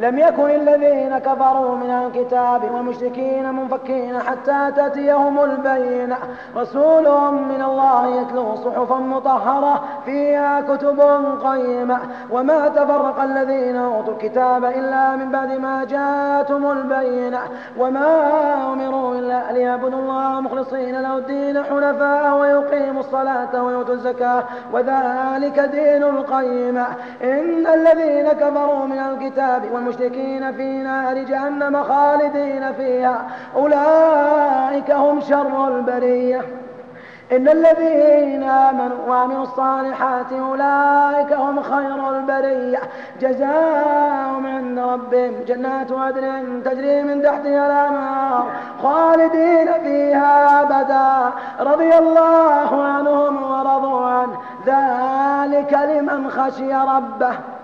لم يكن الذين كفروا من الكتاب والمشركين منفكين حتى تأتيهم البينة. رسول من الله يتلو صحفا مطهرة فيها كتب قيمة. وما تفرق الذين أوتوا الكتاب إلا من بعد ما جاءتهم البينة. وما أمروا إلا ليعبدوا الله مخلصين له الدين حنفاء ويقيموا الصلاة ويؤتوا الزكاة. وذلك دين القيمة. إن الذين كفروا من الكتاب والمشركين في نار جهنم خالدين فيها. أولئك هم شر البرية. إن الذين آمنوا وعملوا الصالحات أولئك هم خير البرية. جزاؤهم عند ربهم جنات عدن تجري من تحتها الأنهار خالدين فيها أبدا. رضي الله عنهم ورضوا عنه. ذلك لمن خشي ربه.